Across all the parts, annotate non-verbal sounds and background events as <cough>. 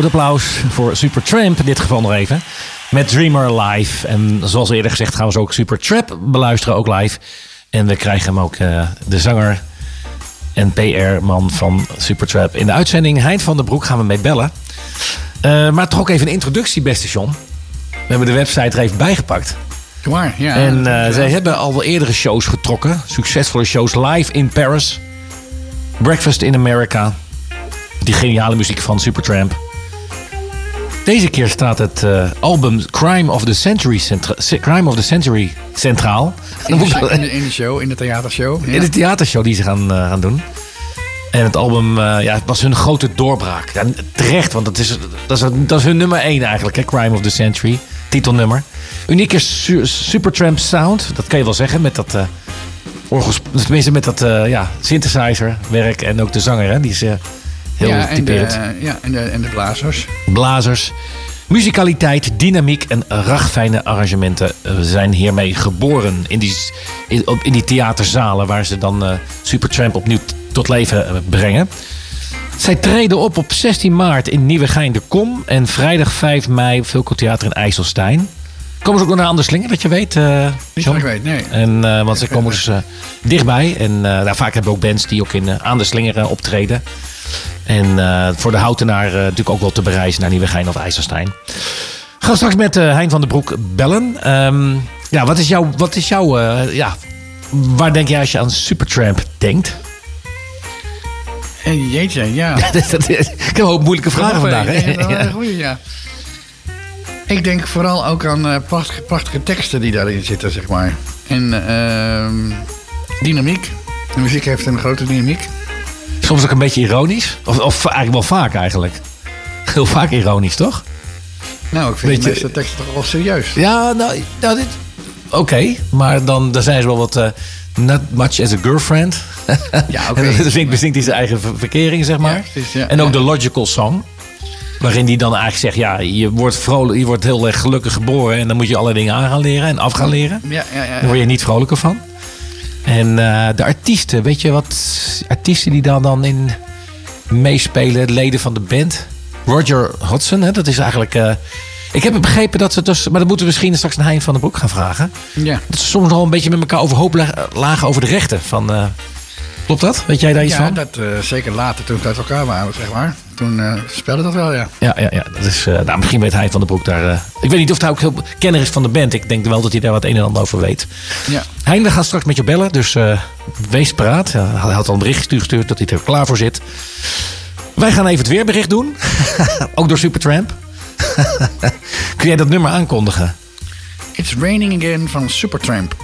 Groot applaus voor Supertramp in dit geval nog even. Met Dreamer live. En zoals eerder gezegd gaan we zo ook Supertrap beluisteren, ook live. En we krijgen hem ook, uh, de zanger en PR-man van Supertrap in de uitzending. Hein van der Broek gaan we mee bellen. Uh, maar toch ook even een introductie, beste John. We hebben de website er even bijgepakt. Waar, ja. En uh, zij hebben al wel eerdere shows getrokken. Succesvolle shows live in Paris. Breakfast in America. Die geniale muziek van Supertramp. Deze keer staat het uh, album Crime of the Century, centra Crime of the Century centraal. In de, in de, in de show, in de theatershow. Ja. In de theatershow die ze gaan, uh, gaan doen. En het album uh, ja, was hun grote doorbraak. Ja, terecht, want dat is, dat, is, dat is hun nummer één eigenlijk. Hè? Crime of the Century, titelnummer. Unieke su Supertramp sound, dat kan je wel zeggen. Met dat, orgels, tenminste met dat ja, synthesizerwerk en ook de zanger. Hè? Die is heel ja, en de, ja, en de, en de blazers. Blazers. Muzikaliteit, dynamiek en ragfijne arrangementen zijn hiermee geboren. In die, in, in die theaterzalen waar ze dan uh, Supertramp opnieuw tot leven brengen. Zij treden op op 16 maart in Nieuwegein de Kom. En vrijdag 5 mei Vulko Theater in IJsselstein. Komen ze ook nog naar Anderslingen, dat je weet? Uh, Niet dat ik weet, nee. En, uh, want ze komen <laughs> dus uh, dichtbij. En nou, vaak hebben we ook bands die ook in aan de slingeren optreden. En uh, voor de houtenaar uh, natuurlijk ook wel te bereizen naar Nieuwegein of IJsselstein. Gaan straks met uh, Hein van den Broek bellen. Um, ja, wat is jouw, wat is jouw ja, waar denk jij als je aan Supertramp denkt? Hey, jeetje, ja. <laughs> ik heb ook moeilijke vragen vandaag. Hè? Ja, goeie, ja. Ik denk vooral ook aan uh, prachtige, prachtige teksten die daarin zitten, zeg maar. En uh, dynamiek. De muziek heeft een grote dynamiek. Soms ook een beetje ironisch. Of, of eigenlijk wel vaak eigenlijk. Heel vaak ironisch, toch? Nou, ik vind beetje... de meeste teksten toch wel serieus. Ja, nou, nou dit... Oké, okay, maar dan, dan zijn ze wel wat... Uh, not much as a girlfriend. Ja, <laughs> oké. Okay. dan zingt, bezinkt hij zijn eigen verkering, zeg maar. Ja, precies, ja. En ook de Logical Song. Waarin hij dan eigenlijk zegt, ja, je wordt, vrolijk, je wordt heel erg gelukkig geboren... en dan moet je alle dingen aan gaan leren en af gaan leren. Ja, ja, ja, Daar word je niet vrolijker van. En uh, de artiesten, weet je wat artiesten die dan, dan in meespelen, leden van de band. Roger Hodgson, hè, dat is eigenlijk... Uh, ik heb begrepen dat ze dus, maar dat moeten we misschien straks naar Hein van den Broek gaan vragen. Ja. Dat ze soms nog een beetje met elkaar overhoop lagen over de rechten van... Uh, klopt dat? Weet jij daar iets ja, van? dat uh, zeker later toen we uit elkaar waren, zeg maar. Toen uh, speelde dat wel, ja. Ja, ja, ja. Dat is, uh, nou, misschien weet Hein van den Broek daar... ik weet niet of hij ook heel kenner is van de band. Ik denk wel dat hij daar wat een en ander over weet. Ja. Hein, we gaan straks met je bellen, dus wees paraat. hij had al een bericht gestuurd dat hij er klaar voor zit. Wij gaan even het weerbericht doen. <laughs> ook door Supertramp. <laughs> Kun jij dat nummer aankondigen? It's Raining Again van Supertramp.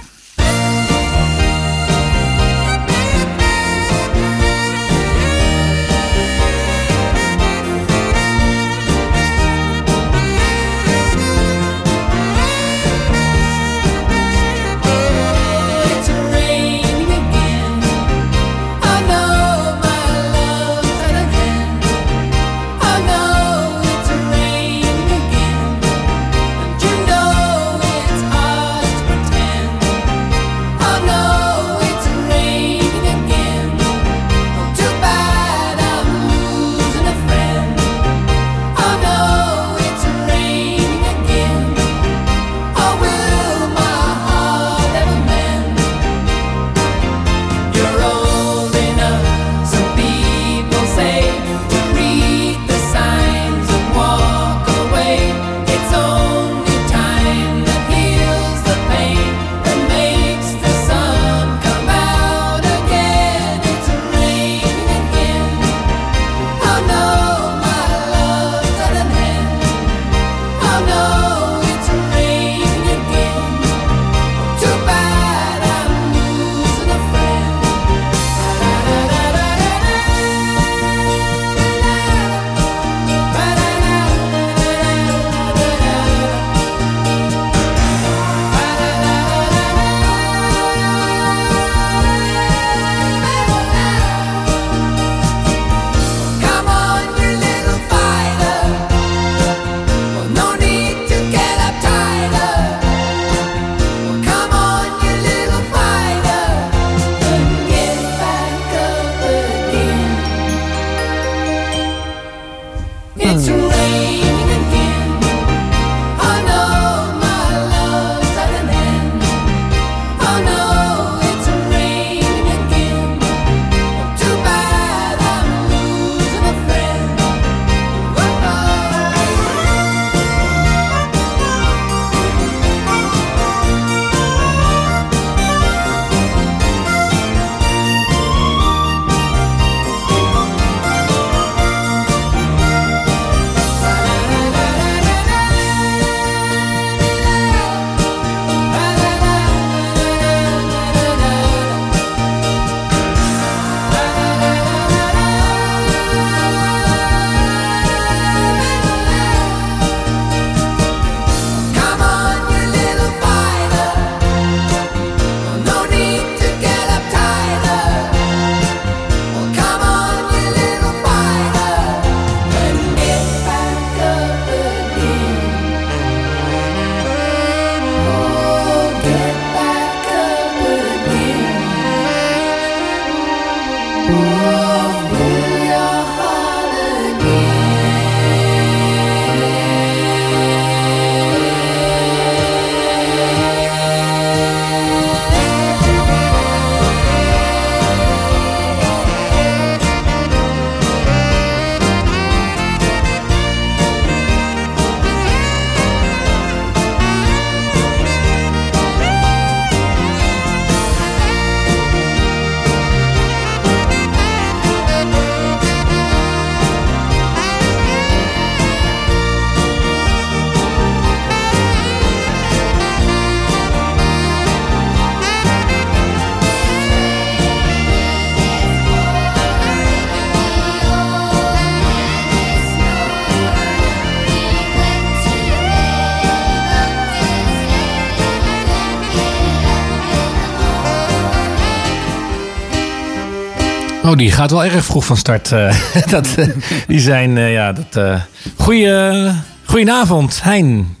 Oh, die gaat wel erg vroeg van start. eh. <laughs> dat, eh, die zijn, eh, ja, dat... goeie, goedenavond, Hein.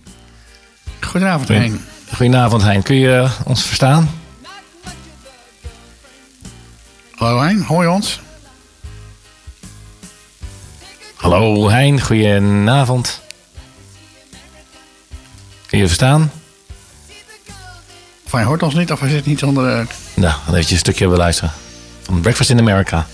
Goedenavond, Hein. Goedenavond, Hein. Kun je ons verstaan? Hallo, Hein. Hoor je ons? Hallo, Hein. Goedenavond. Kun je verstaan? Of hij hoort ons niet, of hij zit niet onder de... Nou, dan eventjes een stukje beluisteren. Van Breakfast in America.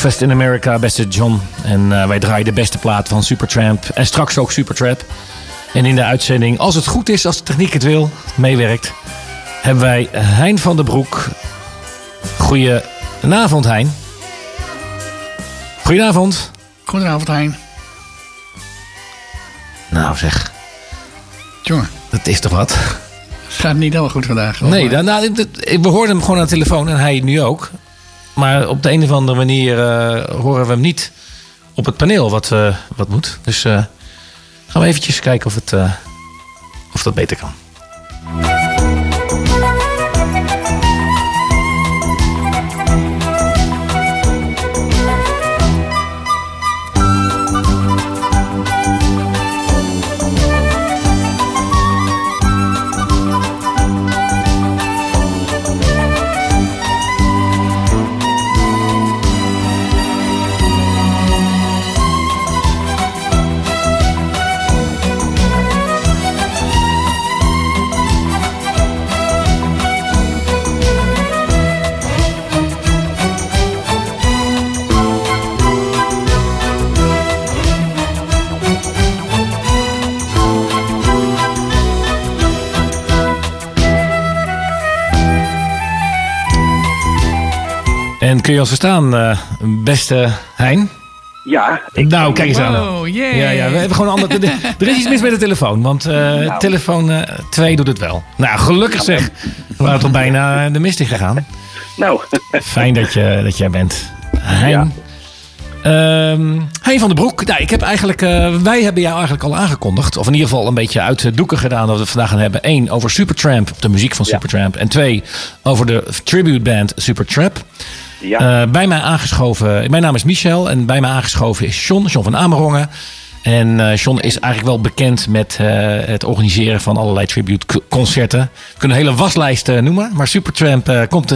Breakfast in America, beste John. En eh, wij draaien de beste plaat van Supertramp. En straks ook Supertramp. En in de uitzending, als het goed is, als de techniek het wil, meewerkt, hebben wij Hein van der Broek. Goedenavond, Hein. Goedenavond. Goedenavond, Hein. Nou zeg, Jongen, dat is toch wat? het gaat niet helemaal goed vandaag. Nee, nou, we hoorden hem gewoon aan de telefoon en hij nu ook. Maar op de een of andere manier eh, horen we hem niet op het paneel wat, eh, wat moet. Dus eh, gaan we eventjes kijken of, het, of dat beter kan. Kun je ons verstaan, eh, beste Hein? Ja, ik nou, kijk eens aan. Oh, yeah. Ja, ja, we hebben gewoon een ander. Er is iets mis met de telefoon, want eh, telefoon 2 doet het wel. Nou, gelukkig zeg. We waren toch bijna de mist in gegaan. Nou, Fijn dat, je, dat jij bent. Hein. Ja. Ehm, hein van den Broek. Nou, ik heb eigenlijk, eh, wij hebben jou eigenlijk al aangekondigd. Of in ieder geval een beetje uit de doeken gedaan. Dat we het vandaag gaan hebben. Eén, over Supertramp. De muziek van Ja. Supertramp. En twee, over de tribute band Supertramp. Ja. Eh, bij mij aangeschoven, mijn naam is Michel en bij mij aangeschoven is John, John van Amerongen. En eh John is eigenlijk wel bekend met eh, het organiseren van allerlei tribute-concerten. We kunnen een hele waslijst eh, noemen, maar Supertramp komt,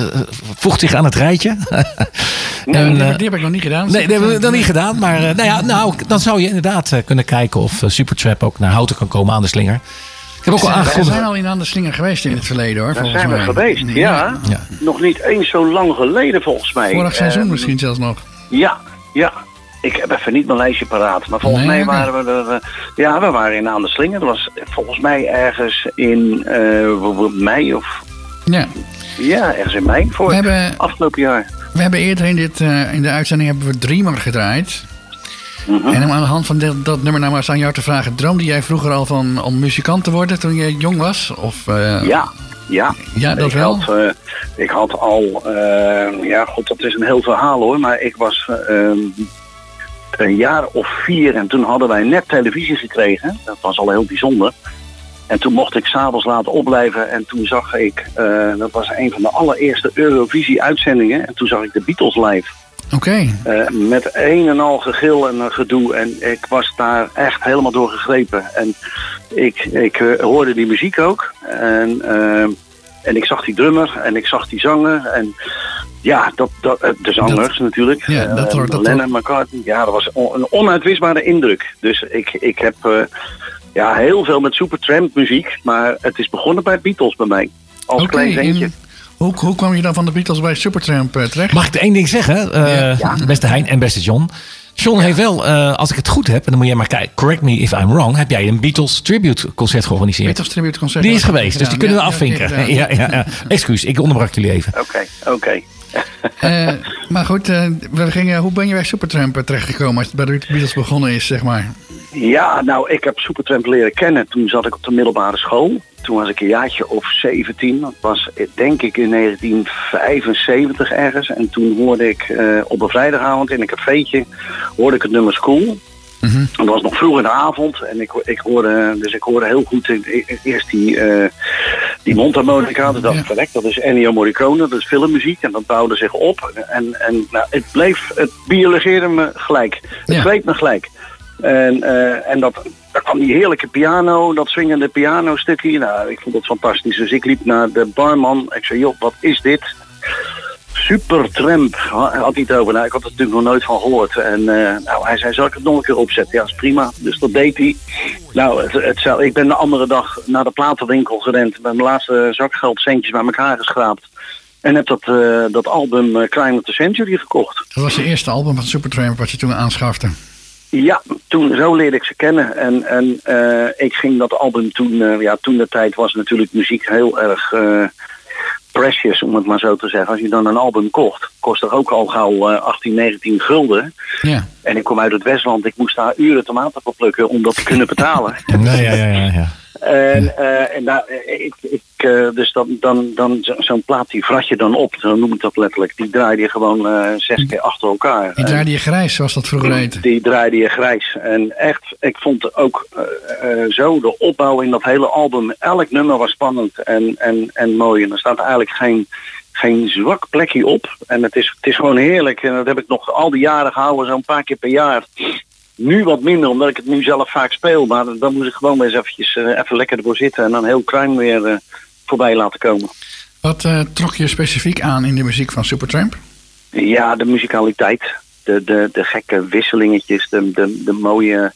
voegt zich aan het rijtje. <laughs> Nee, En, die, heb- die heb ik nog niet gedaan. Nee, dat hebben we dan niet gedaan. Maar nou ja, nou, dan zou je inderdaad kunnen kijken of Supertrap ook naar Houten kan komen aan de slinger. Ik heb ook al We zijn al in aan de slinger geweest in het verleden hoor. Daar volgens zijn we mij. geweest, ja. Ja. Nog niet eens zo lang geleden volgens mij. Vorig seizoen Eh, misschien zelfs nog. Ja, ja. Ik heb even niet mijn lijstje paraat. Maar volgens Nee, mij waren we er... eh, ja, we waren in Aan de Slinger. Dat was volgens mij ergens in eh, mei of... Ja. Ja, ergens in mei voor We hebben, afgelopen jaar. we hebben eerder in, dit, eh, in de uitzending hebben we Dreamer gedraaid. Mhm. En om aan de hand van dit- dat nummer nou maar eens aan jou te vragen. Droomde jij vroeger al van om muzikant te worden toen je jong was? Of, eh, Ja, ja. Ja, dat ik wel. Had, eh, ik had al, eh, ja god, dat is een heel verhaal hoor, maar ik was eh, een jaar of vier en toen hadden wij net televisie gekregen. Dat was al heel bijzonder. En toen mocht ik s'avonds laten opblijven en toen zag ik, dat was een van de allereerste Eurovisie-uitzendingen. En toen zag ik de Beatles live. Oké. Eh, met een en al gegil en eh, gedoe. En ik was daar echt helemaal door gegrepen. En ik, ik eh, hoorde die muziek ook. En, en ik zag die drummer en ik zag die zanger. En ja, dat, dat, de zangers natuurlijk. ja, dat hoort- dat Lennon, McCartney. Ja, dat was on- een onuitwisbare indruk. Dus ik, ik heb ja, heel veel met Supertramp muziek. Maar het is begonnen bij Beatles bij mij. Als klein ventje. Hoe, hoe kwam je dan van de Beatles bij Supertramp eh, terecht? Mag ik er één ding zeggen? Eh, Ja. Beste Hein en beste John. John heeft wel, eh, als ik het goed heb, en dan moet jij maar kijken, correct me if I'm wrong, heb jij een Beatles tribute concert georganiseerd. Beatles Tribute Concert. Die is geweest, dus die kunnen we Ja, afvinken. <laughs> Ja, ja, ja. Excuus, ik onderbrak jullie even. Oké, oké. Eh, maar goed, we gingen, hoe ben je bij Supertramp terechtgekomen als het bij de Beatles begonnen is, zeg maar? Ja, nou, ik heb Supertramp leren kennen. Toen zat ik op de middelbare school. Toen was ik een jaartje of 17. Dat was denk ik in 1975 ergens. En toen hoorde ik eh, op een vrijdagavond in een cafeetje hoorde ik het nummer School. En dat was nog vroeg in de avond. En ik, ik hoorde, dus ik hoorde heel goed eerst die, eh die mondharmonica. Dus dacht ik, Ja. verrek, dat is Ennio Morricone, dat is filmmuziek. En dat bouwde zich op. En, en nou, het bleef, het biologeerde me gelijk. Het Ja. me gelijk. En, eh, en dat, daar kwam die heerlijke piano, dat swingende pianostukje. Nou, ik vond het fantastisch. Dus ik liep naar de barman. Ik zei, joh, wat is dit? Supertramp ha- had hij het over. Nou, ik had er natuurlijk nog nooit van gehoord. En eh, nou, hij zei, zal ik het nog een keer opzetten? Ja, is prima. Dus dat deed hij. Nou, het, het, zou- ik ben de andere dag naar de platenwinkel gerend. Met mijn laatste zakgeld centjes bij elkaar geschraapt. En heb dat, eh, dat album Crime of the Century gekocht. Dat was de eerste album van Supertramp wat je toen aanschafte. Ja, toen, zo leerde ik ze kennen. En, en eh, ik ging dat album toen, eh, ja, toen de tijd was natuurlijk muziek heel erg eh, precious, om het maar zo te zeggen. Als je dan een album kocht, kost er ook al gauw eh, 18, 19 gulden. Ja. En ik kom uit het Westland, ik moest daar uren tomaten voor plukken om dat te kunnen betalen. <laughs> Ja, ja, ja, ja. ja. En, eh, en daar, eh, ik, ik, eh, dus dan, dan, dan zo- zo'n plaat die vrat je dan op, zo noem ik dat letterlijk. Die draai je gewoon zes keer achter elkaar. Die draaide je grijs, zoals dat vroeger heette. Die draaide je grijs. En echt, ik vond ook zo de opbouw in dat hele album. Elk nummer was spannend en, en, en mooi. En er staat eigenlijk geen, geen zwak plekje op. En het is, het is gewoon heerlijk. En dat heb ik nog al die jaren gehouden, zo'n paar keer per jaar. Nu wat minder, omdat ik het nu zelf vaak speel. Maar dan moet ik gewoon weer eens eventjes, eh, even lekker ervoor zitten. En dan heel crime weer eh, voorbij laten komen. Wat eh, trok je specifiek aan in de muziek van Supertramp? Ja, de muzikaliteit. De, de, de gekke wisselingetjes, de, de, de mooie,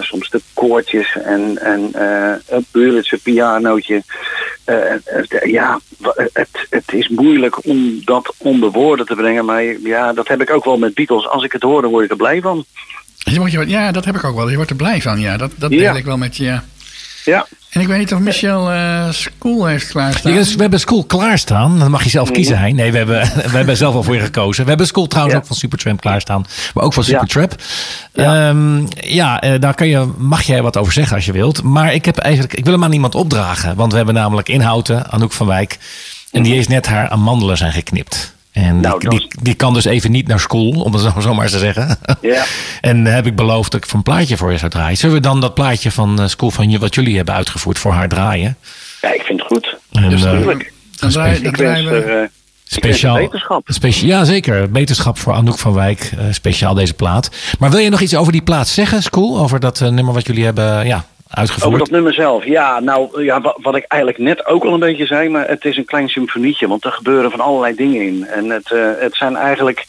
soms de koortjes en, en eh, een Buretse pianootje. Eh, ja, het, het is moeilijk om dat onder woorden te brengen, maar ja, dat heb ik ook wel met Beatles. Als ik het hoor, dan word ik er blij van. Je wordt- Ja, dat heb ik ook wel. Je wordt er blij van. Ja, dat, dat Ja. deel ik wel met je. Ja. Ja, En ik weet niet of Michel eh School heeft klaarstaan. Ja, dus we hebben School klaarstaan. Dan mag je zelf kiezen, Hein. Nee, we hebben, <laughs> we hebben zelf al voor je gekozen. We hebben School trouwens Ja. ook van Supertramp klaarstaan. Maar ook van Ja. Supertrap. Ja, ja eh, daar kan je, mag jij wat over zeggen als je wilt. Maar ik, heb eigenlijk, ik wil hem aan niemand opdragen. Want we hebben namelijk Inhouten, Anouk van Wijk. En die is net haar amandelen zijn geknipt. En die, Nou, die, die kan dus even niet naar school, om het zo, maar te zeggen. Ja. <laughs> En heb ik beloofd dat ik van een plaatje voor je zou draaien. Zullen we dan dat plaatje van eh, School van je, wat jullie hebben uitgevoerd voor haar draaien? ja, ik vind het goed. En, dus eh, natuurlijk. Dan draaien we- eh, Speciaal, wetenschap. Specia ja, zeker. Wetenschap voor Anouk van Wijk. eh, speciaal deze plaat. Maar wil je nog iets over die plaat zeggen, School? Over dat eh, nummer wat jullie hebben ja, uitgevoerd? Over dat nummer zelf. Ja, nou ja, wa- wat ik eigenlijk net ook al een beetje zei, maar het is een klein symfonietje, want er gebeuren van allerlei dingen in. En het, eh, het zijn eigenlijk,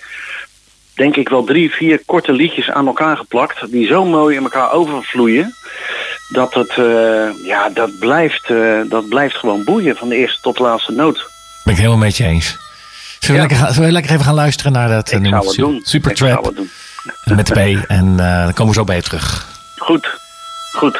denk ik wel drie, vier korte liedjes aan elkaar geplakt, die zo mooi in elkaar overvloeien, dat het, eh, ja, dat blijft, eh, dat blijft gewoon boeien van de eerste tot de laatste noot. Ben ik helemaal met je eens. Zullen we, lekker, gaan- zullen we lekker even gaan luisteren naar dat Ik nummer? Super zou Trap met de P. En dan komen we zo bij je terug. Goed, goed.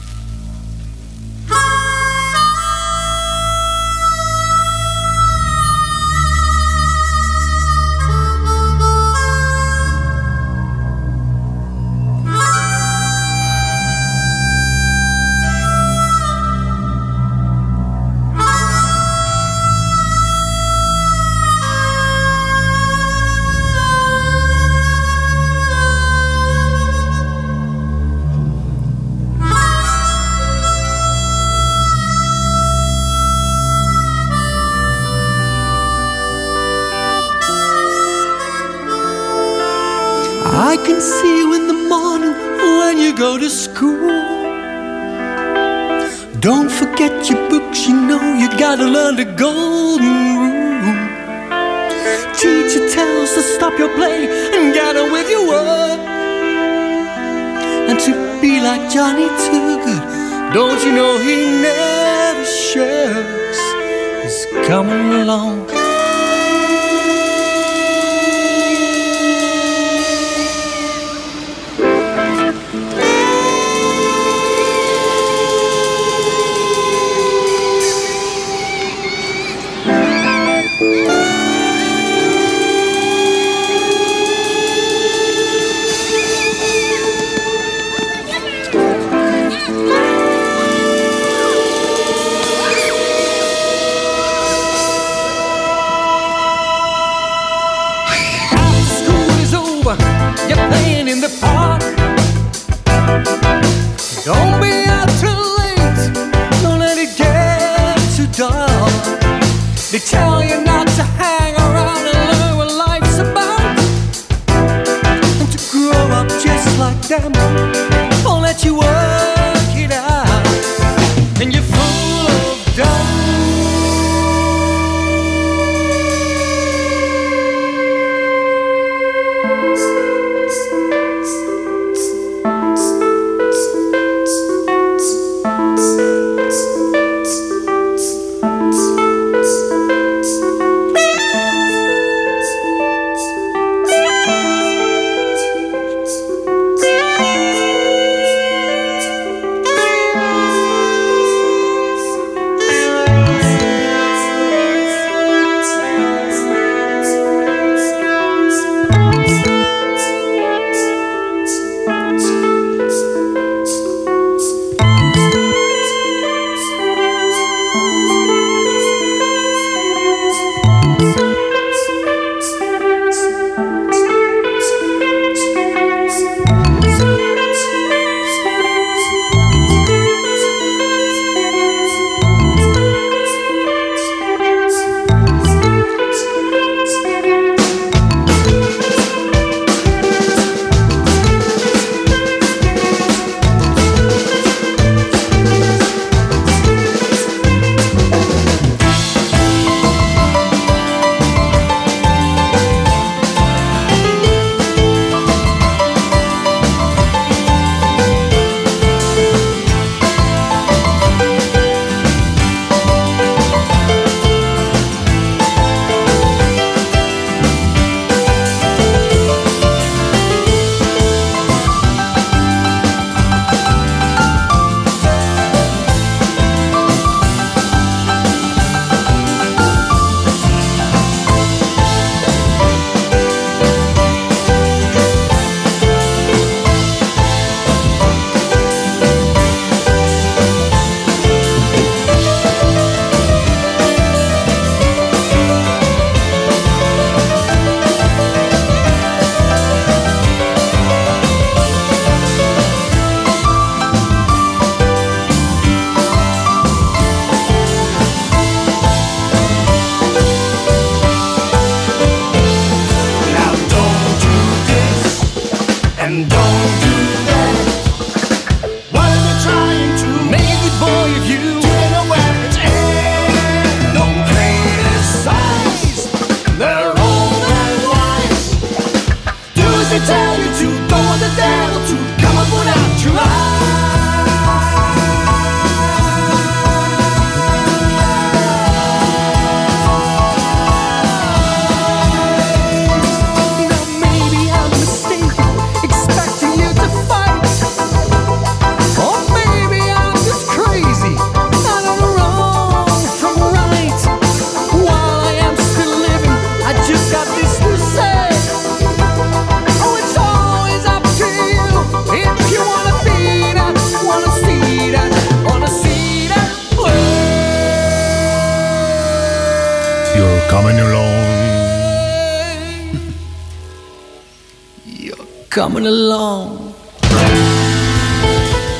go to school. Don't forget your books, you know you gotta learn the golden rule. Teacher tells to stop your play and get on with your work. And to be like Johnny Too Good, don't you know he never shirks? He's coming along. serment.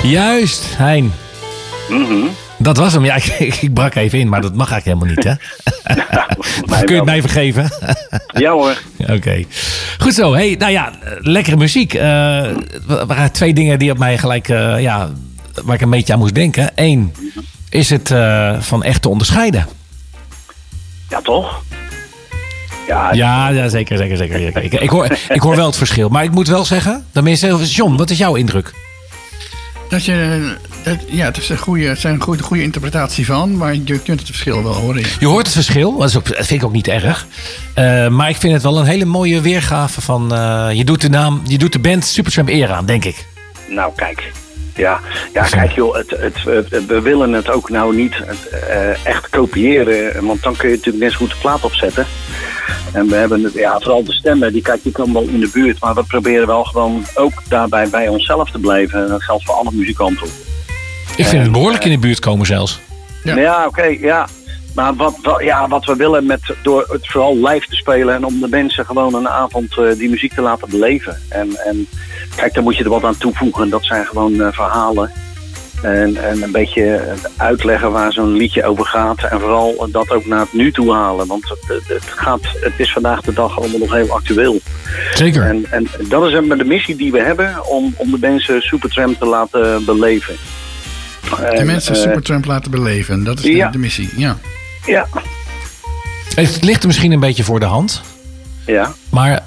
Juist, Hein. Dat was hem. Ja, <laughs> ik, ik brak even in, maar dat mag eigenlijk helemaal niet, hè? mij <laughs> Kun je het wel. mij vergeven? Ja hoor. <laughs> Oké. Goed zo. Hey, nou ja, lekkere muziek. Er waren twee dingen die op mij gelijk, eh, ja, waar ik een beetje aan moest denken. Eén, is het eh, van echt te onderscheiden? Ja, toch? Ja, Ja, ja zeker, zeker, zeker. Ik, ik, hoor, ik hoor wel het verschil. Maar ik moet wel zeggen, tenminste, John, wat is jouw indruk? Dat je, dat, ja, het is een goede, het zijn een goede, goede interpretatie van, maar je kunt het verschil wel horen. Je hoort het verschil, dat, is ook, dat vind ik ook niet erg. Eh, maar ik vind het wel een hele mooie weergave van... eh, je, doet de naam, je doet de band Supertramp eer aan, denk ik. Nou, kijk. Ja, ja kijk joh, het, het, het- we willen het ook nou niet het, eh, echt kopiëren. Want dan kun je natuurlijk net zo goed de plaat opzetten. En we hebben het, ja, vooral de stemmen, die kijk, die komen wel in de buurt. Maar we proberen wel gewoon ook daarbij bij onszelf te blijven. En dat geldt voor alle muzikanten. Ik vind het behoorlijk in de buurt komen zelfs. Ja. Ja, oké, ja. Maar wat, wat, ja, wat we willen met, door het vooral live te spelen en om de mensen gewoon een avond eh, die muziek te laten beleven. En, en kijk, daar moet je er wat aan toevoegen. Dat zijn gewoon eh, verhalen. En, en een beetje uitleggen waar zo'n liedje over gaat. En vooral dat ook naar het nu toe halen. Want het, het, gaat, het is vandaag de dag allemaal nog heel actueel. Zeker. En, en dat is de missie die we hebben om, om de mensen Supertramp te laten beleven. De En, mensen eh, Supertramp laten beleven, dat is de, ja. de missie. Ja. Ja, Het ligt er misschien een beetje voor de hand. ja. Maar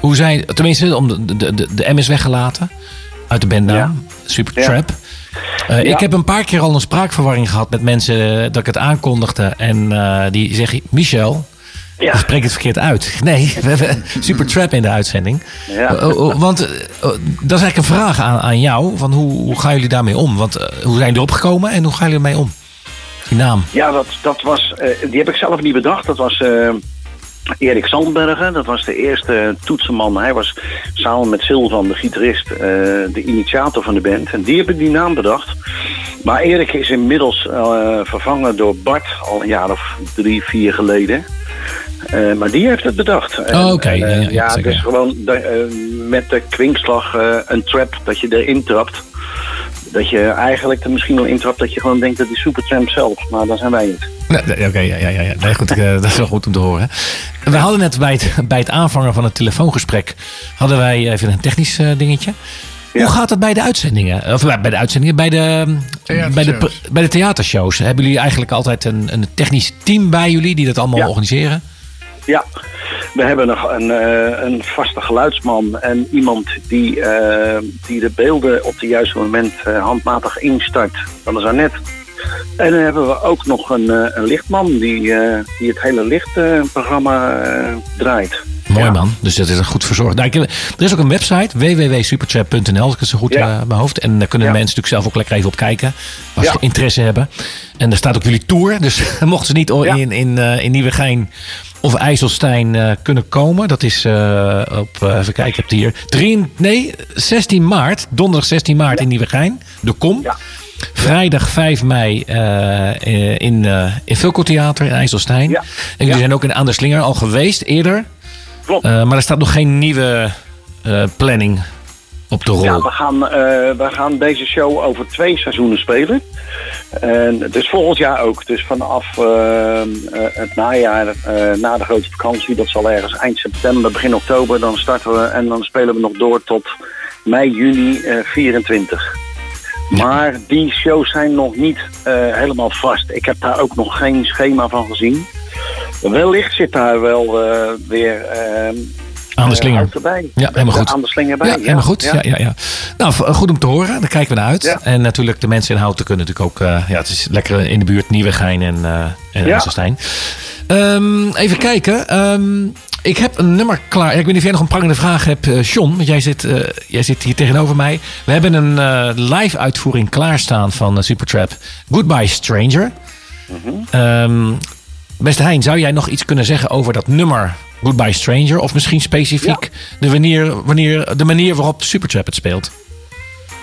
hoe zij, tenminste, om de, de, de, de M is weggelaten uit de bandnaam, Supertramp. Eh, Ja. Ik heb een paar keer al een spraakverwarring gehad met mensen eh, dat ik het aankondigde. En eh, die zeggen, Michel, Ja. je spreekt het verkeerd uit. <laughs> Nee, we hebben Supertramp in de uitzending. Ja. Eh, oh, oh, want eh, oh, dat is eigenlijk een vraag aan, aan jou. Van hoe, hoe gaan jullie daarmee om? Want eh, hoe zijn jullie erop gekomen en hoe gaan jullie ermee om? Die naam. Ja, dat, dat was, eh, die heb ik zelf niet bedacht. Dat was eh, Erik Sandbergen. Dat was de eerste toetsenman. Hij was samen met Silvan, de gitarist, eh, de initiator van de band. En die hebben die naam bedacht. Maar Erik is inmiddels vervangen door Bart al een jaar of drie, vier geleden. Maar die heeft het bedacht. Oh, oké. Ja, dus gewoon de, met de kwinkslag een trap dat je erin trapt. Dat je eigenlijk er misschien wel intrapt dat je gewoon denkt dat die Supertramp zelf. Maar dan zijn wij het. Nee, Oké, ja, ja, ja. ja. Nee, goed, ik, <laughs> eh, dat is wel goed om te horen. We hadden net bij het, bij het aanvangen van het telefoongesprek... hadden wij even een technisch eh, dingetje. Ja. Hoe gaat het bij de uitzendingen? Of bij bij de uitzendingen, bij de, bij de, Theatershows. bij de theatershows. Hebben jullie eigenlijk altijd een, een technisch team bij jullie... die dat allemaal Ja. organiseren? Ja, we hebben nog een, eh, een vaste geluidsman en iemand die, eh, die de beelden op het juiste moment eh, handmatig instart. Dat is Annette. En dan hebben we ook nog een, een lichtman die, die het hele lichtprogramma draait. Mooi man, dus dat is goed verzorgd. Nou, ik er is ook een website, www.superchat.nl, als ik het zo goed bij mijn hoofd. En daar kunnen mensen natuurlijk zelf ook lekker even op kijken, als ze interesse hebben. En daar staat ook jullie tour, <laughs> dus <laughs> mochten ze niet in, in, eh, in Nieuwegein of IJsselstein eh, kunnen komen. Dat is op, even kijken, ik heb het hier. Drie, nee, 16 maart, donderdag 16 maart in Nieuwegein, de Kom. Ja. Vrijdag 5 mei in, uh, in Vulco Theater in IJsselstein. Ja. En jullie zijn ook in Aan de Slinger al geweest eerder. Klopt. Eh, maar er staat nog geen nieuwe eh, planning op de rol. Ja, we gaan, eh, we gaan deze show over twee seizoenen spelen. En dus volgend jaar ook. Dus vanaf het najaar, na de grote vakantie, dat zal ergens eind september, begin oktober, dan starten we en dan spelen we nog door tot mei, juni eh 24. Maar die shows zijn nog niet helemaal vast. Ik heb daar ook nog geen schema van gezien. Wellicht zit daar wel eh, weer eh, Aan de eh, slinger. Ja, helemaal goed. Aan de slinger bij. Ja, helemaal goed. Ja. Ja, ja, Nou, goed om te horen. Daar kijken we naar uit. Ja. En natuurlijk, de mensen in Houten kunnen natuurlijk ook... eh, ja, het is lekker in de buurt Nieuwegein en, eh en Ja. Ehm, even kijken. Ehm, ik heb een nummer klaar. Ik weet niet of jij nog een prangende vraag hebt, eh John. Want jij zit, jij zit hier tegenover mij. We hebben een live uitvoering klaarstaan van Supertrap. Goodbye Stranger. Ehm, beste Hein, zou jij nog iets kunnen zeggen over dat nummer Goodbye Stranger? Of misschien specifiek de, manier, wanneer, de manier waarop Supertrap het speelt?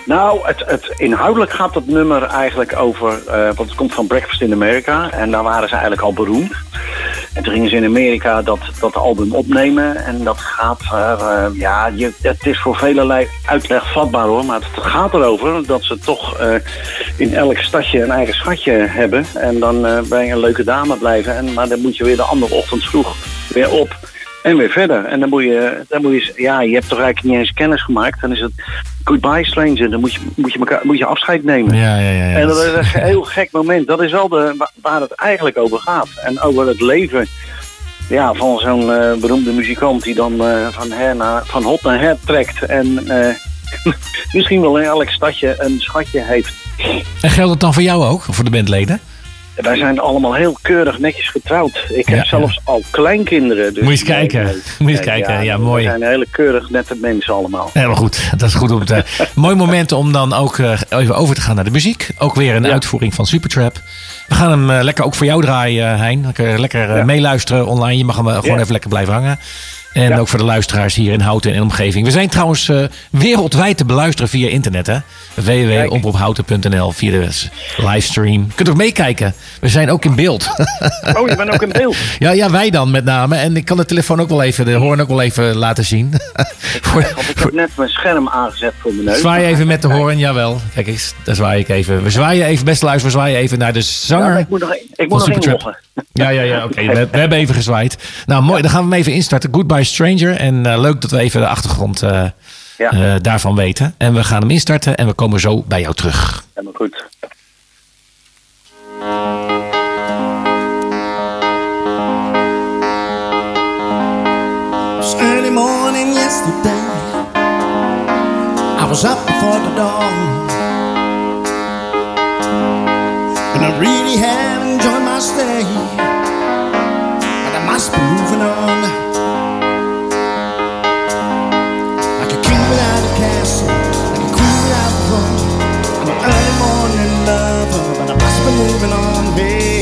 Nou, het, het, inhoudelijk gaat het nummer eigenlijk over... eh, want het komt van Breakfast in America. En daar waren ze eigenlijk al beroemd. En toen gingen ze in Amerika dat, dat album opnemen. En dat gaat... eh, ja, je, het is voor velelei uitleg vatbaar hoor. Maar het gaat erover dat ze toch eh, in elk stadje een eigen schatje hebben. En dan eh, bij een leuke dame blijven. En, maar dan moet je weer de andere ochtend vroeg weer op. En weer verder. En dan moet je, dan moet je, ja, je hebt toch eigenlijk niet eens kennis gemaakt. Dan is het goodbye stranger. Dan moet je, moet je, elkaar, moet je afscheid nemen. Ja, ja, ja. ja. En dat is een <laughs> heel gek moment. Dat is wel de, wa- waar het eigenlijk over gaat. En over het leven ja, van zo'n eh, beroemde muzikant die dan eh, van, her naar, van hot naar her trekt. En eh, <laughs> misschien wel in elk stadje een schatje heeft. En geldt het dan voor jou ook, voor de bandleden? Wij zijn allemaal heel keurig netjes getrouwd. Ik heb Ja, zelfs al kleinkinderen. Dus Moet je eens kijken. Moet je eens kijken. Ja, mooi. We zijn hele keurig nette mensen allemaal. Helemaal goed. Dat is goed om te. <laughs> Mooi moment om dan ook eh, even over te gaan naar de muziek. Ook weer een Ja. uitvoering van Supertrap. We gaan hem eh, lekker ook voor jou draaien, eh, Hein. Lekker, lekker meeluisteren online. Je mag hem gewoon even lekker blijven hangen. En Ja. ook voor de luisteraars hier in Houten en omgeving. We zijn trouwens eh, wereldwijd te beluisteren via internet. hè? www.omroephouten.nl via de livestream. Je kunt ook meekijken. We zijn ook in beeld. Oh, je bent ook in beeld. <laughs> ja, ja, wij dan met name. En ik kan de telefoon ook wel even, de hoorn ook wel even laten zien. <laughs> Voor- ik heb net mijn scherm aangezet voor mijn neus. Zwaai even met de hoorn, jawel. Kijk eens, daar zwaai ik even. We zwaaien even, beste luister, we zwaaien even naar de zanger. ik moet nog, ik moet nog Supertrap. inloggen. Ja, ja, ja, oké. We, we hebben even gezwaaid. Nou, mooi. Dan gaan we hem even instarten. Goodbye Stranger. En eh, leuk dat we even de achtergrond eh, Ja, eh, daarvan weten. En we gaan hem instarten en we komen zo bij jou terug. helemaal goed. early morning yesterday. I was up before the dawn. And I really have enjoyed my stay. But I must be moving on. Like a king without a castle, like a queen without a throne. I'm an early morning lover, but I must be moving on, babe.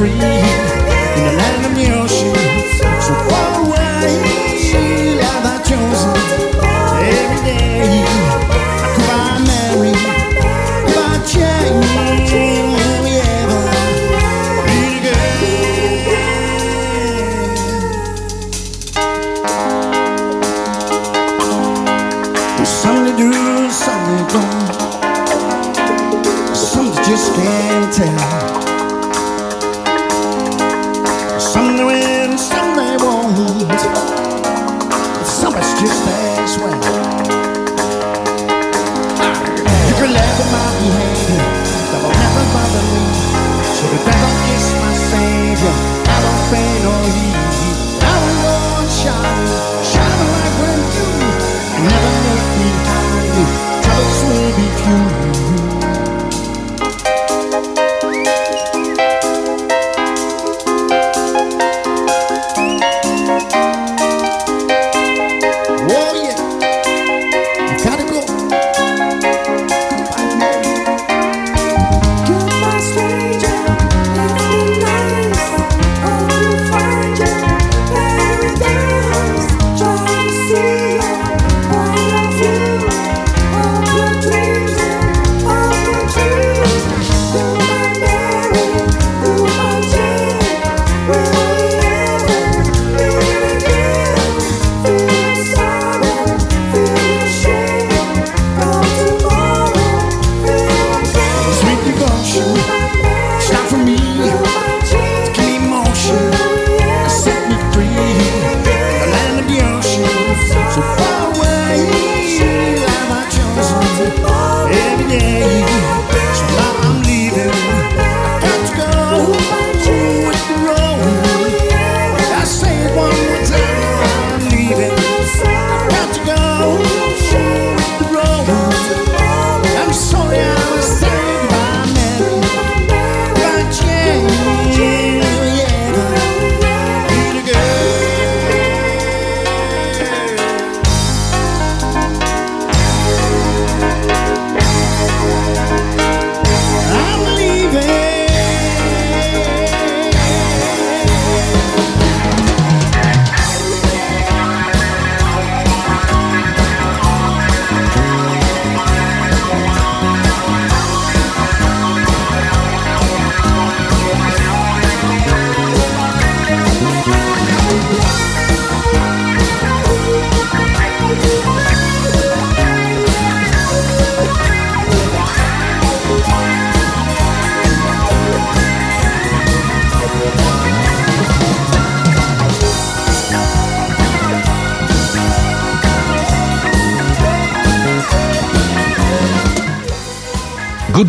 Free.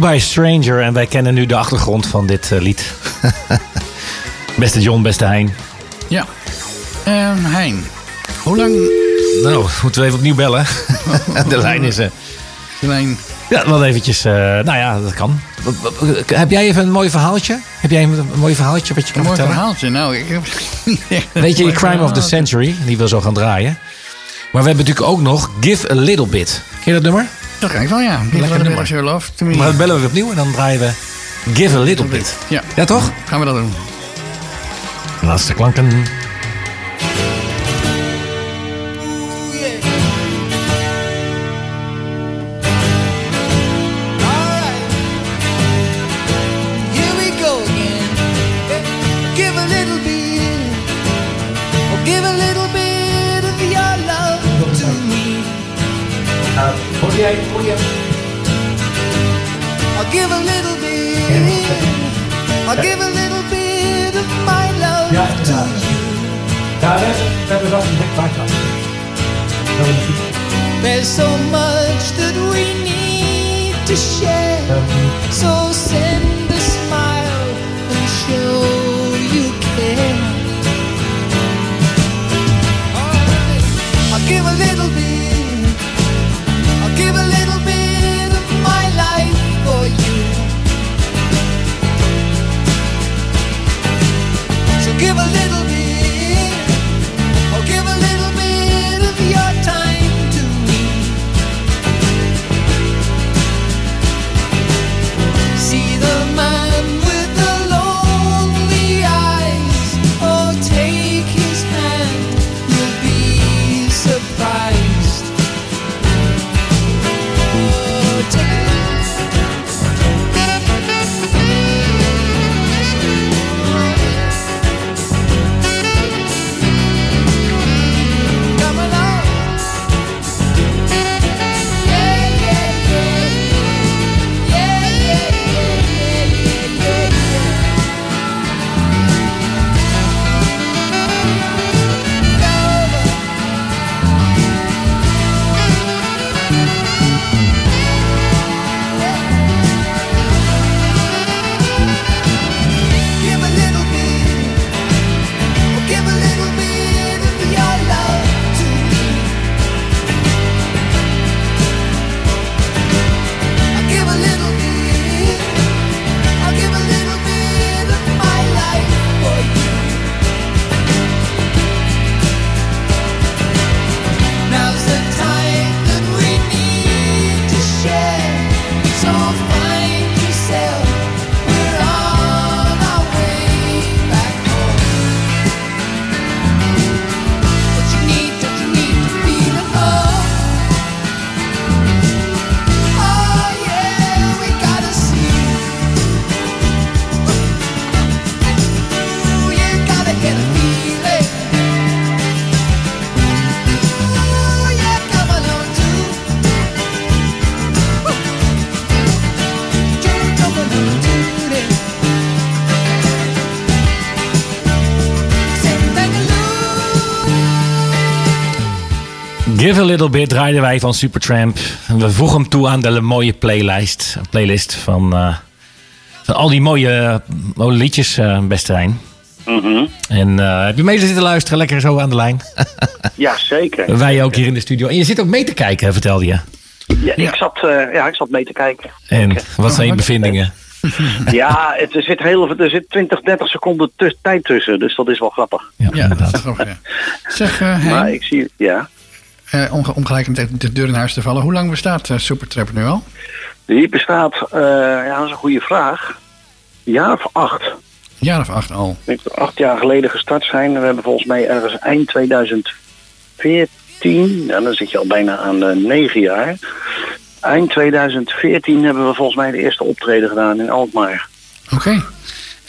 Goodbye Stranger. En wij kennen nu de achtergrond van dit eh, lied. <laughs> beste John, beste Hein. Ja. Ehm hein, hoe lang... Nou, moeten we even opnieuw bellen. <laughs> de lijn is... eh Lijn, ja, wel eventjes... eh, nou ja, dat kan. Heb jij even een mooi verhaaltje? Heb jij een, mooi verhaaltje wat je kan een mooi vertellen? verhaaltje. Nou, ik heb niet echt een Weet je, mooi Crime of the. Century, die wil zo gaan draaien. Maar we hebben natuurlijk ook nog Give a Little Bit. Ken je dat nummer? Dat kan ik wel, ja. Lekker nummer. Your love to me. Maar dat bellen we opnieuw en dan draaien we Give a Little Bit. Ja, Ja, toch? gaan we dat doen. Laatste klanken. I'll give a little bit of my love to you. There's so much that we need to share. So send give a little Give a Little Bit draaiden wij van Supertramp. We voegen hem toe aan de mooie playlist, playlist van, eh, van al die mooie, mooie liedjes, eh beste Rijn. Mhm. En eh, heb je mee zitten luisteren, lekker zo aan de lijn? <laughs> Ja, zeker. wij ook hier in de studio. En je zit ook mee te kijken, vertelde je. Ja, ik, zat, eh, ja, ik zat mee te kijken. En wat zijn je bevindingen? <laughs> Ja, het, er, zit heel, er zit 20, 30 seconden tijd tussen, dus dat is wel grappig. Ja, <laughs> Ja, dat is toch, ja. Zeg, eh Maar ik zie, ja, eh, om, om gelijk de deur in huis te vallen. Hoe lang bestaat eh, Supertrap nu al? die bestaat, eh, ja, dat is een goede vraag. Een jaar of acht. Een jaar of acht al. Ik denk dat acht jaar geleden gestart zijn. We hebben volgens mij ergens eind 2014, en dan zit je al bijna aan de negen jaar. Eind 2014 hebben we volgens mij de eerste optreden gedaan in Alkmaar. Oké.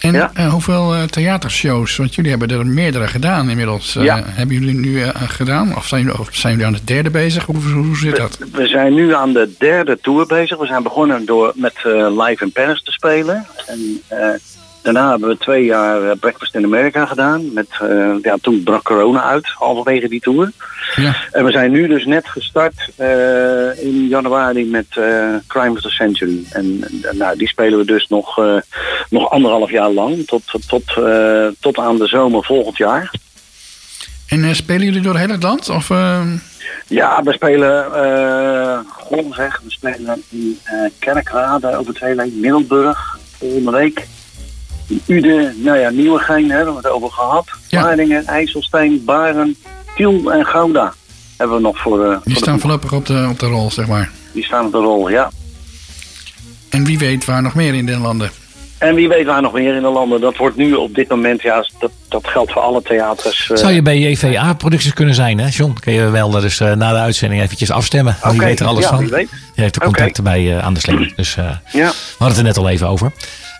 En Ja. eh, hoeveel eh, theatershows? Want jullie hebben er meerdere gedaan inmiddels. Eh, Ja. Hebben jullie nu gedaan? Of zijn, jullie- of zijn jullie aan de derde bezig? Hoe, hoe zit dat? We zijn nu aan de derde tour bezig. We zijn begonnen door met live in Paris te spelen. En daarna hebben we twee jaar eh, Breakfast in America gedaan. Met, eh, ja, toen brak corona uit, halverwege die tour. Ja. En we zijn nu dus net gestart eh, in januari met eh, Crime of the Century. En nou, die spelen we dus nog, nog anderhalf jaar lang. Tot, tot, tot aan de zomer volgend jaar. En spelen jullie door heel het land? Of, Ja, we spelen zeg. We spelen in Kerkrade over twee weken, Middelburg volgende week. Uden, nou ja, Nieuwegein hebben we het over gehad. Ja. IJsselstein, Baren, Tiel en Gouda hebben we nog voor, eh, die voor de staan voorlopig op de, op de rol, zeg maar. Die staan op de rol, ja. En wie weet waar nog meer in de landen. En wie weet waar nog meer in de landen. Dat wordt nu op dit moment, ja, dat, dat geldt voor alle theaters. eh, Zou je bij JVA-producties kunnen zijn, hè, John? Kun je wel dus eh, na de uitzending eventjes afstemmen. Wie oké, weet er alles ja, van. wie weet. Je heeft de contacten bij eh, aan de sling. Dus eh, Ja. we hadden het er net al even over.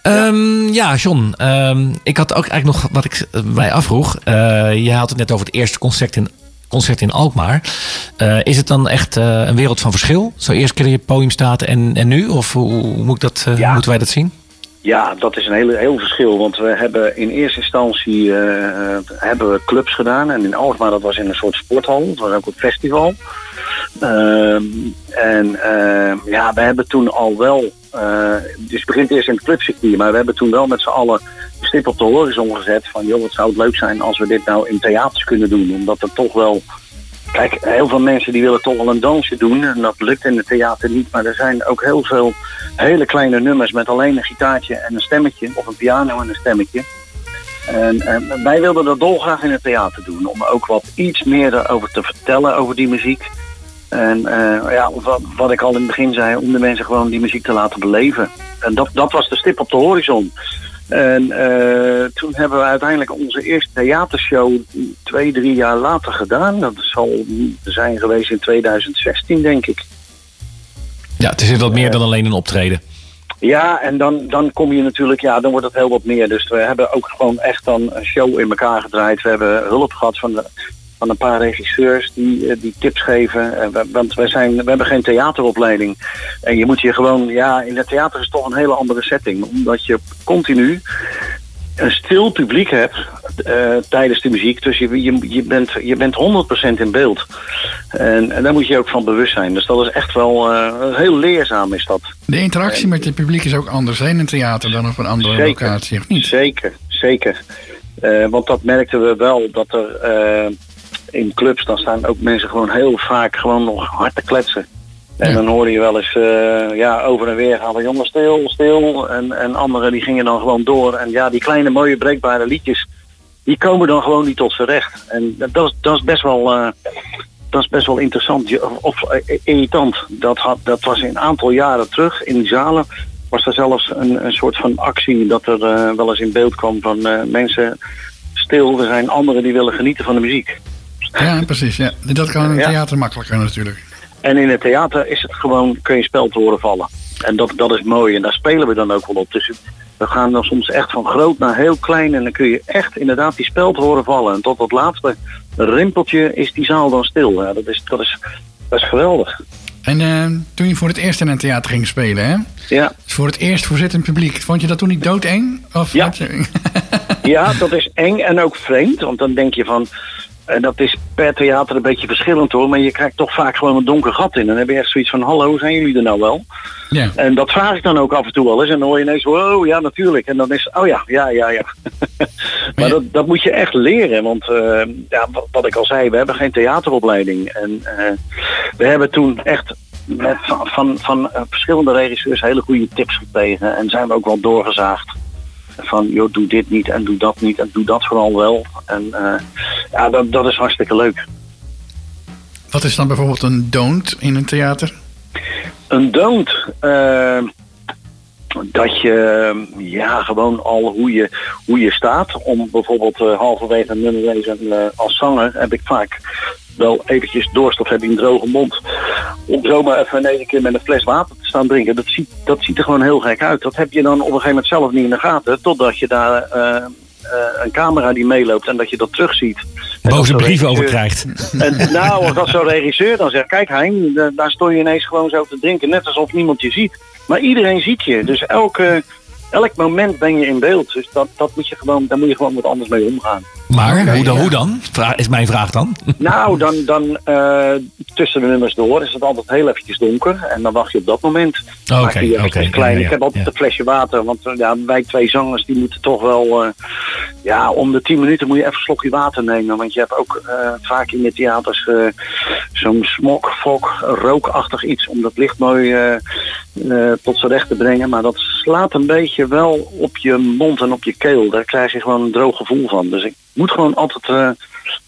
Ehm, ja, John. ehm, ik had ook eigenlijk nog wat ik eh, mij afvroeg. Eh, je had het net over het eerste concert in, concert in Alkmaar. Eh, is het dan echt een wereld van verschil? Zo eerst keer je podium staat en, en nu? Of hoe, hoe moet ik dat, Ja. moeten wij dat zien? Ja, dat is een hele, heel verschil. Want we hebben in eerste instantie eh, hebben we clubs gedaan. En in Alkmaar, dat was in een soort sporthal. Het was ook een festival. Ehm, en ehm, ja, we hebben toen al wel... eh, dus het begint eerst in het clubcircuit. Maar we hebben toen wel met z'n allen de stip op de horizon gezet. Van joh, wat zou het leuk zijn als we dit nou in theaters kunnen doen. Omdat er toch wel... Kijk, heel veel mensen die willen toch wel een dansje doen. En dat lukt in het theater niet. Maar er zijn ook heel veel hele kleine nummers met alleen een gitaartje en een stemmetje. Of een piano en een stemmetje. En, en wij wilden dat dolgraag in het theater doen. Om ook wat iets meer erover te vertellen over die muziek. En eh, ja, wat, wat ik al in het begin zei, om de mensen gewoon die muziek te laten beleven. En dat, dat was de stip op de horizon. En eh, toen hebben we uiteindelijk onze eerste theatershow twee, drie jaar later gedaan. Dat zal zijn geweest in 2016, denk ik. Ja, het is wat meer dan alleen een optreden. Ja, en dan, dan kom je natuurlijk, ja, dan wordt het heel wat meer. Dus we hebben ook gewoon echt dan een show in elkaar gedraaid. We hebben hulp gehad van, de, van een paar regisseurs die, eh, die tips geven. Eh, we- Want we, zijn, we hebben geen theateropleiding. En je moet je gewoon, ja, in het theater is toch een hele andere setting. Omdat je continu een stil publiek hebt eh, tijdens de muziek. Dus je, je, je, bent, je bent 100% in beeld. En, en daar moet je ook van bewust zijn. Dus dat is echt wel heel leerzaam is dat. De interactie met het publiek is ook anders hè, in een theater dan op een andere Zeker. locatie, of niet? Zeker, zeker. Want dat merkten we wel, dat er in clubs, dan staan ook mensen gewoon heel vaak gewoon nog hard te kletsen. En Ja. dan hoorde je wel eens eh, ja, over en weer gaan we jongens stil, stil. En, en anderen die gingen dan gewoon door. En ja, die kleine mooie breekbare liedjes, die komen dan gewoon niet tot z'n recht. En dat is, dat is best wel... eh, dat is best wel interessant of, eh, irritant. Dat, had, dat was een aantal jaren terug in die zalen. Was er zelfs een, een soort van actie dat er wel eens in beeld kwam van mensen stil. Er zijn anderen die willen genieten van de muziek. Ja, precies. Ja. Dat kan in Ja. theater makkelijker natuurlijk. En in het theater is het gewoon, kun je spel te horen vallen. En dat, dat is mooi en daar spelen we dan ook wel op. Dus we gaan dan soms echt van groot naar heel klein. En dan kun je echt inderdaad die spel te horen vallen. En tot dat laatste rimpeltje is die zaal dan stil. Ja, dat, is, dat, is, dat is geweldig. En eh, toen je voor het eerst in een theater ging spelen, hè? Ja, Dus voor het eerst voor zittend publiek. Vond je dat toen niet doodeng? Of Ja. je- ja, <laughs> dat is eng en ook vreemd. Want dan denk je van, En dat is per theater een beetje verschillend hoor. Maar je krijgt toch vaak gewoon een donker gat in. En dan heb je echt zoiets van, hallo, zijn jullie er nou wel? Ja. En dat vraag ik dan ook af en toe wel eens. En dan hoor je ineens, oh ja, natuurlijk. En dan is oh ja, ja, ja, ja. <laughs> maar dat, dat moet je echt leren. Want eh, ja, wat, wat ik al zei, we hebben geen theateropleiding. En eh, we hebben toen echt met, van, van, van eh, verschillende regisseurs hele goede tips gekregen. En zijn we ook wel doorgezaagd. Van, joh, doe dit niet en doe dat niet en doe dat vooral wel. En eh, ja, dat, dat is hartstikke leuk. Wat is dan bijvoorbeeld een don't in een theater? Een don't. eh, dat je ja, gewoon al hoe je, hoe je staat. Om bijvoorbeeld eh, halverwege een nummer lezen als zanger heb ik vaak wel eventjes dorst of heb ik een droge mond. Om zomaar even in één keer met een fles water te staan drinken. Dat ziet, dat ziet er gewoon heel gek uit. Dat heb je dan op een gegeven moment zelf niet in de gaten. Totdat je daar eh, eh, een camera die meeloopt en dat je dat terugziet. Boze brieven over krijgt. en nou, als dat zo'n regisseur dan zegt, kijk Hein, da- daar stond je ineens gewoon zo te drinken, net alsof niemand je ziet. Maar iedereen ziet je, dus elke, elk moment ben je in beeld. Dus dat, dat moet je gewoon, daar moet je gewoon wat anders mee omgaan. Maar hoe, dan, ja. hoe dan? Vra- is mijn vraag dan. <laughs> Nou, dan, dan eh, tussen de nummers door is het altijd heel eventjes donker. En dan wacht je op dat moment. Oké, Maak je eventjes oké, klein. ja, ja, Ik heb altijd ja. een flesje water. Want eh, ja, wij twee zangers die moeten toch wel... eh, ja, om de tien minuten moet je even een slokje water nemen. Want je hebt ook eh, vaak in de theaters eh, zo'n smok, fok, rookachtig iets. Om dat licht mooi eh, eh, tot z'n recht te brengen. Maar dat slaat een beetje wel op je mond en op je keel. Daar krijg je gewoon een droog gevoel van. Dus ik moet gewoon altijd eh,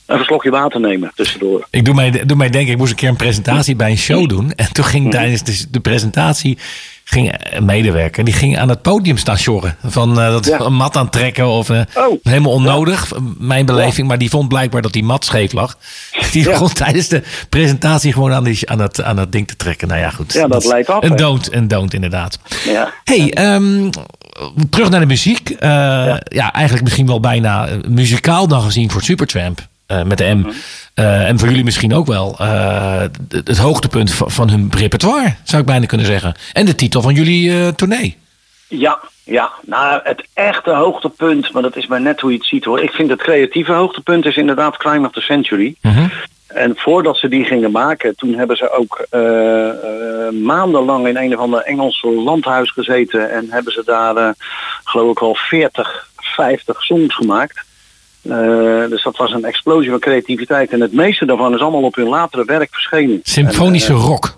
een slokje water nemen tussendoor. Ik doe mij, doe mij denken, ik moest een keer een presentatie bij een show doen. En toen ging tijdens de, de presentatie ging een medewerker, die ging aan het podium staan sjorren. Van eh, dat Ja. een mat aan trekken of eh, Oh. helemaal onnodig, mijn beleving. Maar die vond blijkbaar dat die mat scheef lag. <laughs> Die begon tijdens de presentatie gewoon aan, die, aan, het, aan het ding te trekken. Nou ja, goed. Ja, dat leidt af, Een don't, een don't inderdaad. Ja. Hey, ehm, terug naar de muziek. Eh, ja. eigenlijk misschien wel bijna eh, muzikaal dan gezien voor Supertramp. eh, met de M. Mhm. Eh, en voor jullie misschien ook wel. eh, het, het hoogtepunt van, van hun repertoire, zou ik bijna kunnen zeggen. En de titel van jullie eh tournee. Ja, ja. Nou, het echte hoogtepunt, maar dat is maar net hoe je het ziet hoor. Ik vind het creatieve hoogtepunt is inderdaad Crime of the Century. En voordat ze die gingen maken, toen hebben ze ook eh, eh, maandenlang in een of ander Engelse landhuis gezeten. En hebben ze daar, eh, geloof ik al 40, 50 songs gemaakt. Dus dat was een explosie van creativiteit. En het meeste daarvan is allemaal op hun latere werk verschenen. Symfonische En, rock.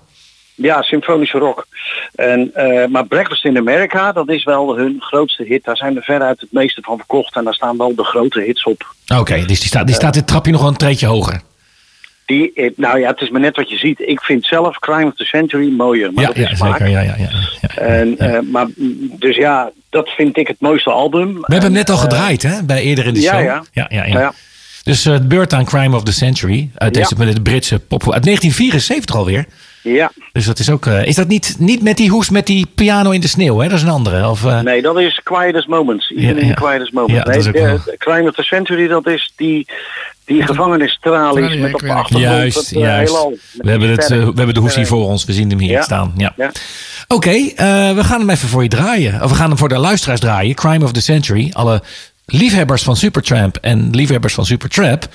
ja, symfonische rock. En, maar Breakfast in America, dat is wel hun grootste hit. Daar zijn er veruit het meeste van verkocht. En daar staan wel de grote hits op. Oké, dus die staat, die staat dit trapje nog wel een treetje hoger. Die, eh, nou ja, het is maar net wat je ziet. Ik vind zelf Crime of the Century mooier. Maar Ja, dat is ja smaak. zeker. Ja, ja, ja, ja. En, eh, maar, dus ja, dat vind ik het mooiste album. We hebben hem net al gedraaid, hè? Bij eerder in de show. ja. ja, ja. Dus eh, het beurt aan Crime of the Century. Uit deze met de Britse pop. Uit 1974 alweer. Ja, Dus dat is ook. eh, is dat niet, niet met die hoes met die piano in de sneeuw? Hè? Dat is een andere. Of, eh, nee, dat is Quietest Moments. Even in ja. Quietest Moments. Ja, dat nee, is ook de- wel- de Crime of the Century, dat is die, die gevangenisstralies Ja, met op de achtergrond. juist, het, eh, juist. heelal. We hebben, het, we hebben de hoes hier voor ons. We zien hem hier staan. Ja. Ja. Oké, we gaan hem even voor je draaien. Of we gaan hem voor de luisteraars draaien. Crime of the Century. Alle liefhebbers van Supertramp en liefhebbers van Supertrap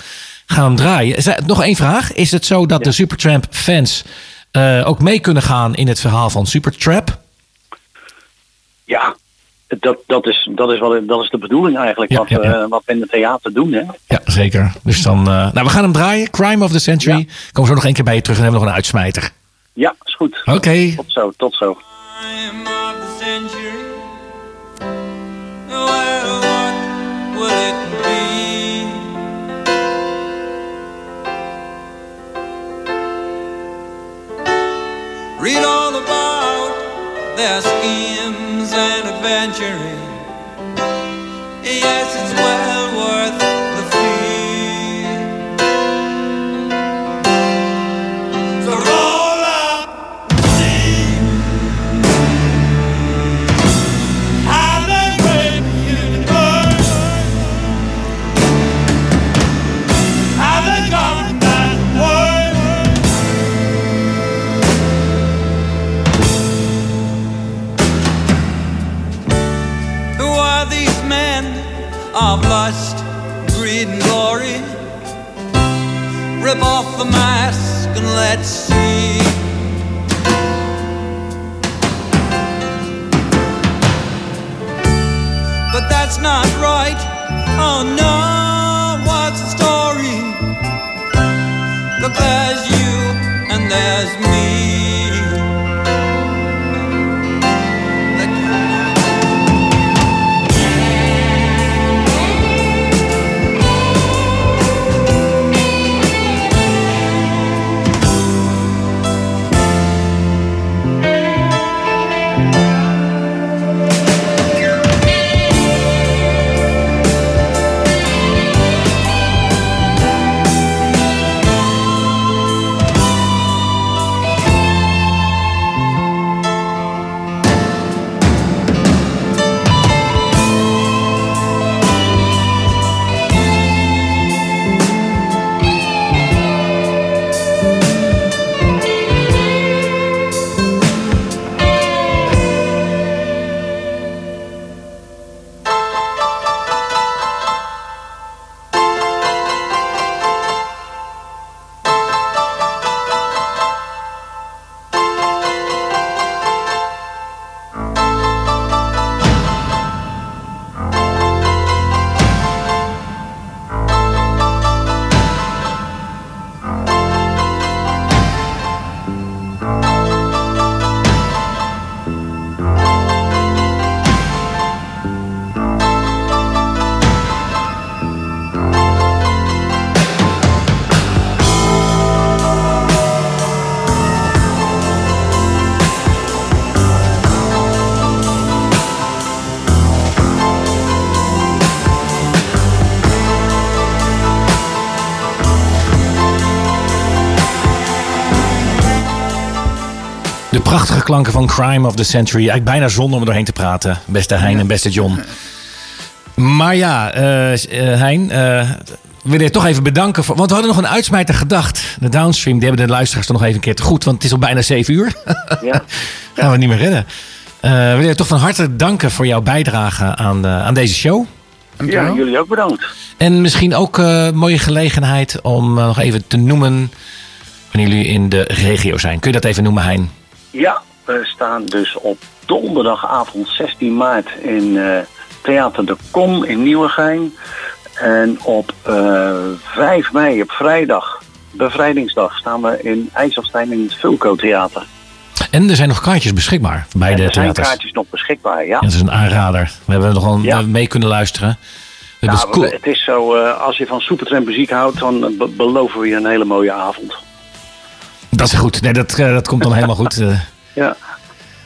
gaan hem draaien. Nog één vraag. Is het zo dat de Supertramp fans eh, ook mee kunnen gaan in het verhaal van Supertrap? Ja, dat, dat, is, dat, is wel, dat is de bedoeling eigenlijk. Ja, wat, ja, ja. eh, wat we in het theater doen. Hè? Ja, zeker. Dus dan, eh, nou, we gaan hem draaien. Crime of the Century. Ja. Komen we zo nog één keer bij je terug en hebben we nog een uitsmijter. Ja, is goed. Oké. Tot zo, tot zo. time of the century. Well, what will it Read all about their schemes and adventuring. Yes, it's well not right? Oh no, prachtige klanken van Crime of the Century. Eigenlijk bijna zonde om er doorheen te praten. Beste Hein en beste John. Maar ja, eh eh, Hein, eh, we willen je toch even bedanken. Voor, want we hadden nog een uitsmijter gedacht. De downstream, die hebben de luisteraars toch nog even een keer te goed. Want het is al bijna 7 uur. Ja. <laughs> Gaan we niet meer redden. Eh, we willen je toch van harte danken voor jouw bijdrage aan, de- aan deze show. ja, Dankjewel. jullie ook bedankt. En misschien ook eh, een mooie gelegenheid om nog even te noemen wanneer jullie in de regio zijn. Kun je dat even noemen, Hein? Ja, we staan dus op donderdagavond 16 maart in eh, Theater de Kom in Nieuwegein. En op eh 5 mei, op vrijdag, bevrijdingsdag, staan we in IJsselstein in het Vulco Theater. En er zijn nog kaartjes beschikbaar bij En de er zijn theaters. kaartjes nog beschikbaar, ja. Dat is een aanrader. We hebben nog wel Ja. mee kunnen luisteren. Nou, hebben cool. Het is zo, eh, als je van Supertramp muziek houdt, dan be- beloven we je een hele mooie avond. Dat is goed. Nee, dat, eh, dat komt dan helemaal goed. Eh, <laughs> Ja,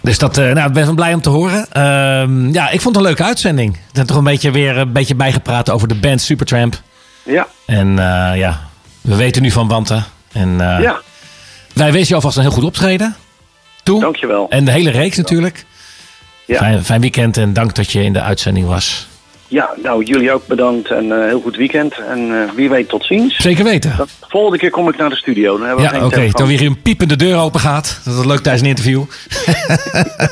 Dus dat, eh, nou, ik ben van blij om te horen. Ehm, ja, ik vond het een leuke uitzending. We zijn toch een beetje weer een beetje bijgepraat over de band Supertramp. ja, En ja, we weten nu van Wanten. En ja. wij wensen je alvast een heel goed optreden. Toe. Dankjewel. En de hele reeks natuurlijk. Ja. Fijn, fijn weekend en dank dat je in de uitzending was. Ja, nou jullie ook bedankt en eh, heel goed weekend. En eh, wie weet tot ziens. Zeker weten. De volgende keer kom ik naar de studio. Dan hebben we Ja, oké. telefoon. Dan weer een piepende deur open gaat. Dat is leuk tijdens een interview. <laughs>